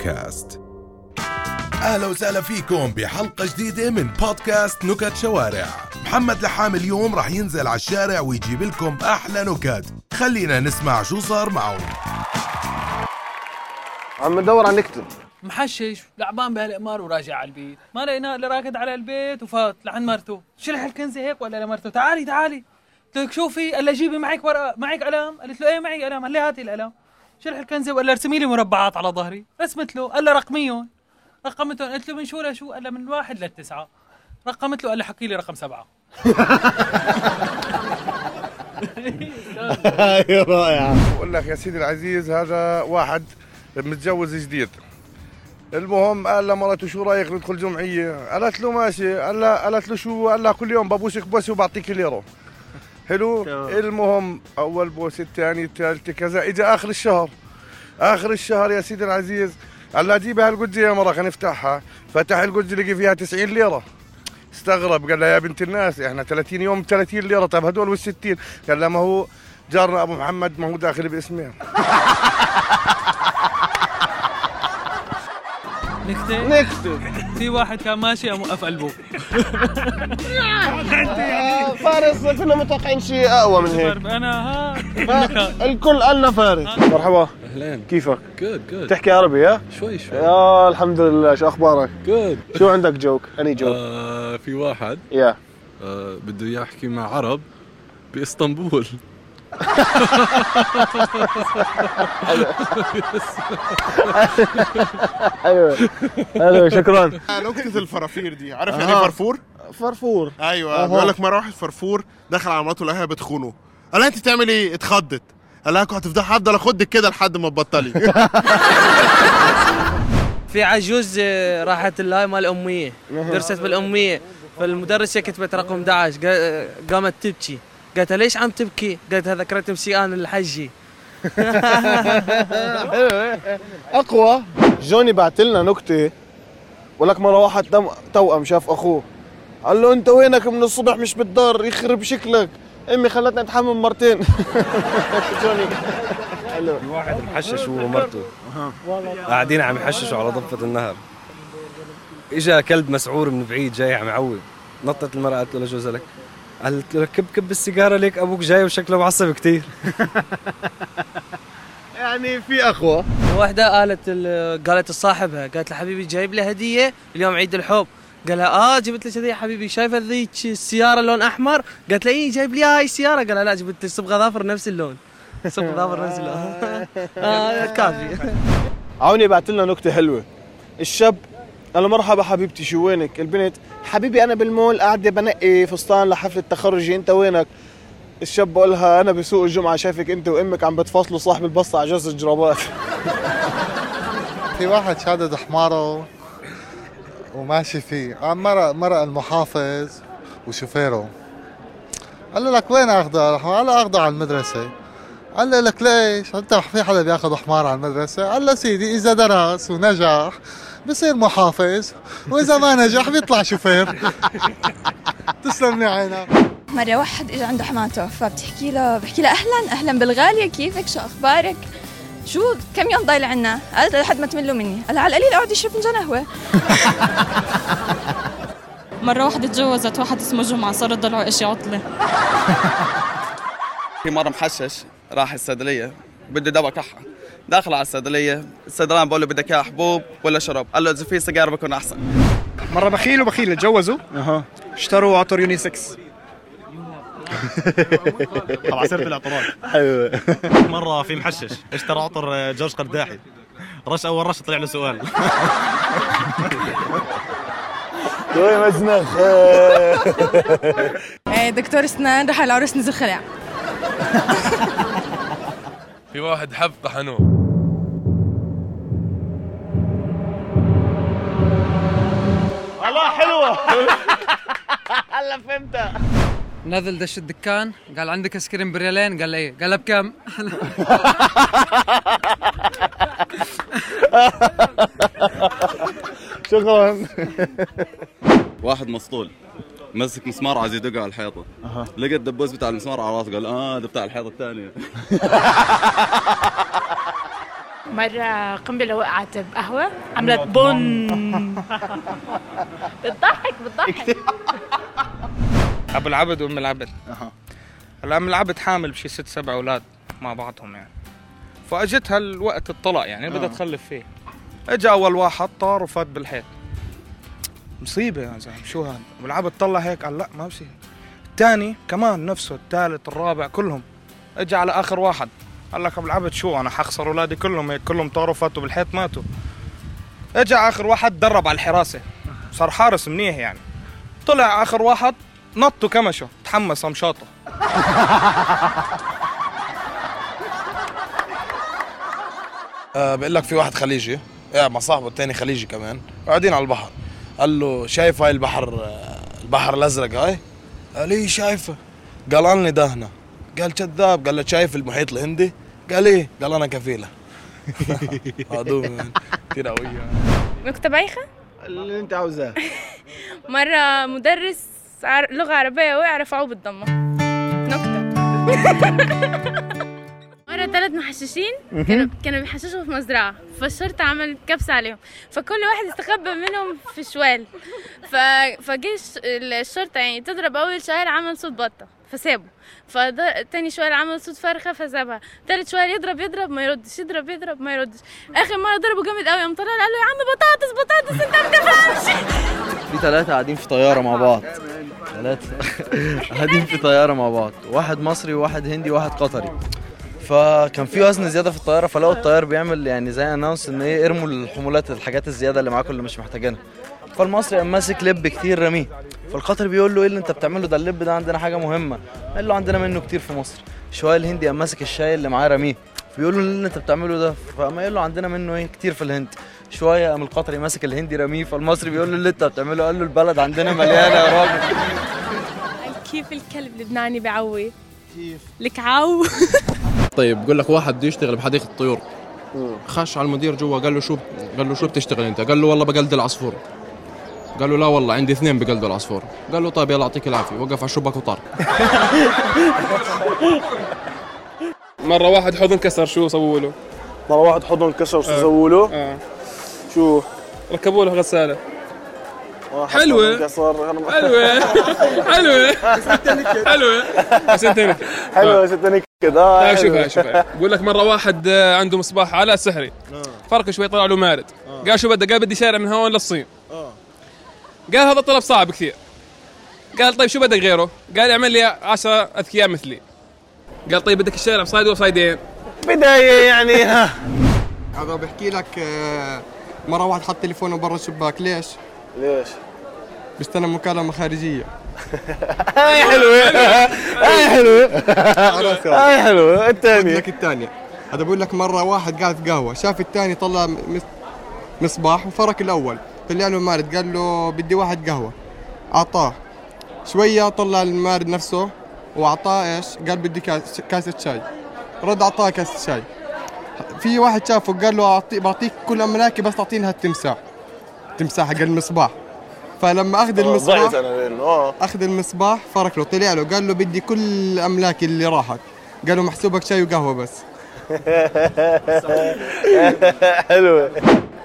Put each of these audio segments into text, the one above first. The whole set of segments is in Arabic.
بودكاست. أهلا وسهلا فيكم بحلقة جديدة من بودكاست نكت شوارع. محمد لحام اليوم راح ينزل على الشارع ويجيب لكم أحلى نكت. خلينا نسمع شو صار معه عم ندور على نكتب محشش لعبان بهالقمار وراجع على البيت. ما لقيناه إلا راكد على البيت وفات. لعند مرته شلح الكنزة هيك ولا لمرته تعالي تعالي. قلت لك شوفي قال لها جيبي معك ورقة معك قلم. قالت له إيه معي قلم. قال لي هاتي القلم. شلح الكنزه وقال لها ارسمي لي مربعات على ظهري؟ رسمت له قال لها رقميهم. رقمتهم قلت له من شو لشو قال لها من واحد للتسعه رقمت له قال لها حكي لي رقم سبعة. هاي رائعة بقول لك يا سيدي العزيز هذا واحد متجوز جديد. المهم قال لمرته شو رأيك ندخل جمعية؟ قالت له ماشي. قال لها قالت له شو؟ قال لها كل يوم ببوسك بوسه وبعطيك ليره حلو. المهم أول بوسه الثاني الثالثه كذا. اجى آخر الشهر آخر الشهر يا سيدي العزيز قال لها جيبي هالقدزه يا مرة خلينا نفتحها. فتح القدزه لقي فيها 90 ليرة. استغرب قال لها يا بنت الناس إحنا 30 يوم 30 ليرة. طيب هدول وال 60 قال لها ما هو جارنا أبو محمد ما هو داخل باسمين نكته نكتب. في واحد كان ماشي قام وقف قلبه. آه، فارس كنا متوقعين شيء أقوى من هيك أنا ها. الكل قالنا فارس مرحبا أهلين كيفك؟ جود جود تحكي عربي ها؟ شوي شوي يا الحمد لله شو أخبارك؟ جود شو عندك جوك؟ أني جوك؟ آه في واحد يا آه بده يحكي مع عرب بإسطنبول أيوه أيوه شكرا نكتة الفرافير دي عارف يعني آه. إيه فرفور؟ فرفور. أيوه. بيقول لك مرة واحد فرفور دخل على مراته لقاها بتخونه. قال لها أنت تعمل إيه؟ اتخضت. قال لها كنت هتفضل هفضل اخدك كده لحد ما تبطلي. في عجوز آه، راحت الهاي مال الأمية درست بالأمية فالمدرسة كتبت رقم 11 قا- آه، قامت تبكي. قالت لها ليش عم تبكي؟ قالت لها ذكرت مسيان الحجي أقوى جوني بعت لنا نكتة. بقول لك مرة واحد توأم شاف أخوه. قال له انت وينك من الصبح مش بالدار؟ يخرب شكلك. امي خلتني اتحمم مرتين. جوني حلو واحد محشش هو ومرته قاعدين عم يحششوا على ضفة النهر. إجا كلب مسعور من بعيد جاي عم يعوي نطت المرأة قالت له لجوزها لك قالت له كب كب السيجارة ليك أبوك جاي وشكله معصب كتير. يعني في اقوى واحدة قالت ال- قالت لصاحبها قالت له حبيبي جايب لي هدية اليوم عيد الحب. قال لها آه جبت لك هدية حبيبي. شايفة ذيك السيارة لون أحمر؟ قالت له إيه جايب لي هاي السيارة. قال لها لا جبت لي صبغة ظافر نفس اللون. صبغة ظافر نفس اللون. آه كافي. عوني بعت لنا نكتة حلوة. الشاب قال له مرحبا حبيبتي شو وينك؟ البنت حبيبي أنا بالمول قاعدة بنقي فستان لحفله تخرجي أنت وينك؟ الشاب بقول لها أنا بسوق الجمعة شايفك أنت وأمك عم بتفاصلوا صاحب البصة على جوز الجرابات. في واحد شادد حمارة وماشي فيه قام مرق مرق المحافظ وشوفيره قال له لك وين أخذه؟ قال له أخذه على المدرسة قال له لك ليش؟ أنت في حدا بياخذ حمار على المدرسة؟ قال له سيدي إذا درس ونجح بصير محافظ وإذا ما نجح بيطلع شوفير تسلم لي عينك مرة واحد اجى عنده حماته فبتحكي له بحكي له أهلا أهلا بالغالية كيفك شو أخبارك؟ شو كم يوم ضايل عنا؟ لحد ما تملوا مني، قال على القليل اقعد يشرب فنجان قهوة مرة واحدة تجوزت واحد اسمه جمعة صار تضلعوا إشي عطلة. في مرة محشش راح الصيدلية بده دواء كحة. داخل على الصيدلية الصيدلان بقول له بدك اياه حبوب ولا شرب قال له إذا في سيجارة بكون أحسن. مرة بخيل وبخيل تجوزوا؟ أها. اشتروا عطر يوني 6 طبعا سيرة الاعتراض أيوه. مرة في محشش اشترى عطر جورج قرداحي. رش أول رش طلع له سؤال. شوي مزنخ دكتور اسنان راح على العروس نزل خلع في واحد حب طحنوه. والله حلوة. هلا فهمتها. نزل دش الدكان قال عندك ايس كريم بريالين؟ قال إيه. قال بكم؟ شكرا. واحد مسطول مسك مسمار عايز يدق على الحيطة. أها. لقى الدبوس بتاع المسمار على راسه قال آه ده بتاع الحيطة الثانية. مرة قنبلة وقعت بقهوة عملت بن. بتضحك بتضحك. أبو العبد وأم العبد. أها. هلا أم العبد حامل بشي ست سبع أولاد مع بعضهم يعني. فاجتها الوقت الطلاق يعني بدها آه. تخلف فيه. اجى أول واحد طار وفات بالحيط. مصيبة يا زلمة شو هذا أبو العبد طلع هيك قال لا ما بصير الثاني كمان نفسه الثالث الرابع كلهم. اجى على آخر واحد. قال لك أبو العبد شو أنا حخسر أولادي كلهم هيك كلهم طاروا فاتوا بالحيط ماتوا. اجى آخر واحد درب على الحراسة. صار حارس منيح يعني. طلع آخر واحد نط وكمشه تحمس قام شاطه آه بقول لك في واحد خليجي. قاعد مع صاحبه الثاني خليجي كمان. قاعدين على البحر. قال له شايف هاي البحر البحر الأزرق هاي؟ قال إيه شايفه. قال اني دهنه. قال كذاب. قال له شايف المحيط الهندي؟ قال إيه. قال أنا كفيلة. هذول كثير قوية. نكتة بايخة اللي أنت عاوزاه. مرة مدرس عر- لغة عربية وقع رفعوه بالضمة. نكتة. مرة ثلاث محششين كانوا كانوا بيحششوا في مزرعة فالشرطة عملت كبسة عليهم. فكل واحد استخبى منهم في شوال. ف... فجيش الشرطة يعني تضرب أول شوال عمل صوت بطة فسابه. فتاني شوال عمل صوت فرخة فسابها. تالت شوال يضرب يضرب ما يردش. يضرب يضرب ما يردش. آخر مرة ضربه جامد قوي قام طلع قال له يا عم بطاطس بطاطس أنت ما بتفهمش. في ثلاثة قاعدين في طيارة مع بعض. ثلاثة قاعدين في طيارة مع بعض. واحد مصري وواحد هندي وواحد قطري. فكان في وزن زيادة في الطيارة فلقوا الطيار بيعمل يعني زي اناونس إن إيه ارموا الحمولات الحاجات الزيادة اللي معاكم اللي مش محتاجينها. فالمصري قام ماسك لب كتير رميه. فالقطري بيقول له إيه اللي أنت بتعمله ده؟ اللب ده عندنا حاجة مهمة. قال له عندنا منه كتير في مصر. شوية الهندي قام ماسك الشاي اللي معاه رميه. بيقول له إيه اللي أنت بتعمله ده؟ فقام قال له عندنا منه إيه؟ كتير في الهند. شوية قام القطري ماسك الهندي رميه فالمصري بيقول له اللي انت بتعمله؟ قال له البلد عندنا مليانة يا راجل. كيف الكلب اللبناني بيعوي كيف؟ الكعو طيب بقول لك واحد بده يشتغل بحديقة الطيور. خش على المدير جوا قال له شو؟ قال له شو بتشتغل انت؟ قال له والله بقلد العصفور. قال له لا والله عندي اثنين بقلدوا العصفور. قال له طيب يلا يعطيك العافية. وقف على الشباك وطار. مرة واحد حوض انكسر شو سووا له؟ مرة واحد حضن انكسر شو سووا له؟ آه. شو؟ ركبوا له غسالة. واحد حلوة. حلوة. حلوة. حلوة. بس أنت نكد حلوة ست نكد آه لا شوف حلوة. هاي شوف. هاي بقول لك مرة واحد آه، عنده مصباح علاء سحري. فرق شوي طلع له مارد. قال شو بدك؟ قال بدي شارع من هون للصين. قال هذا طلب صعب كثير. قال طيب شو بدك غيره؟ قال اعمل لي 10 أذكياء مثلي. قال طيب بدك الشارع بصايد ولا صايدين؟ بداية يعني ها. هذا بحكي لك آه، مرة واحد حط تليفونه برا الشباك. ليش؟ ليش؟ بيستنى مكالمة خارجية. هاي حلوة. هاي حلوة. هاي حلوة. الثانية. لك الثانية. هذا بقول لك مرة واحد قاعد في قهوة. شاف الثاني طلع مصباح وفرك الأول. طلع له المارد. قال له بدي واحد قهوة. أعطاه. شوية طلع المارد نفسه وأعطاه إيش؟ قال بدي كاس كاسة شاي. رد أعطاه كاسة شاي. في واحد شافه قال له أعطي بعطيك كل أملاكي بس تعطيني هالتمساح. تمساح حق المصباح. فلما أخذ ضعت المصباح آه. أخذ المصباح فرك له طلع له قال له بدي كل أملاكي اللي راحت. قال له محسوبك شاي وقهوة بس. حلوة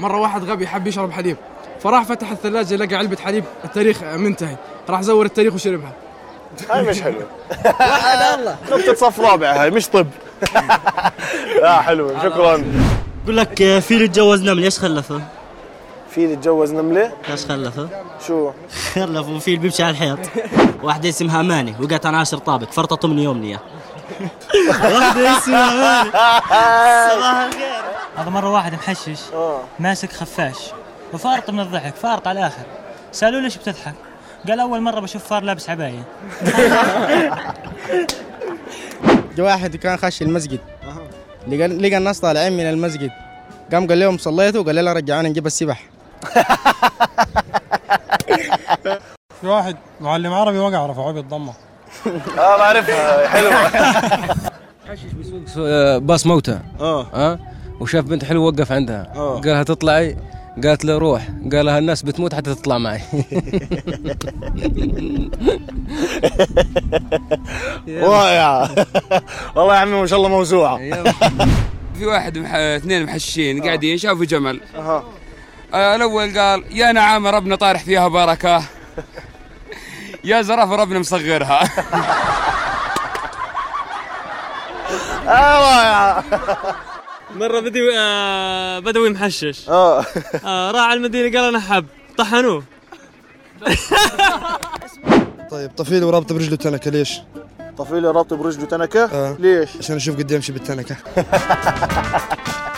مرة واحد غبي حب يشرب حليب. فراح فتح الثلاجة لقى علبة حليب. التاريخ منتهي. راح زور التاريخ وشربها. هاي مش حلوة. الله نقطة صف رابع هاي مش طب. لا حلوة شكرا. بقول لك آه، فيل يتجوز نملة إيش خلفه؟ فيل يتجوز نملة إيش خلفه؟ شو؟ خلفه فيل بيمشي على الحيط. واحدة اسمها أماني وقعت عن عاشر طابق فرطت من يومها واحدة اسمها أماني صباح الخير. هذا مرة واحد محشش ماسك خفاش وفارط من الضحك فارط على الآخر. سألوه ليش بتضحك؟ قال أول مرة بشوف فار لابس عباية. جا واحد كان خش المسجد. لقى لقى الناس طالعين من المسجد. قام قال لهم صليتوا؟ قال لنا رجعونا نجيب السبح. في واحد معلم عربي وقع رفعوه بالضمه آه بعرفها حلوة باص موتى آه. آه؟ وشاف بنت حلوة وقف عندها. آه. قال لها تطلعي. قالت له روح. قال لها الناس بتموت حتى تطلع معي. وايع والله يا عمي ما شاء الله موسوعة في واحد مح... اثنين محشين قاعدين شافوا جمل. أها. آه الأول قال يا نعم ربنا طارح فيها بركة. يا زرافة ربنا مصغرها. أيوه مرة بدوي آه بدوي محشش آه آه راح على المدينة قال أنا حب طحنوه طيب طفيلي ورابطه برجله تنكة ليش؟ طفيلي رابطه برجله تنكة؟ آه. ليش؟ عشان أشوف قد يمشي بالتنكة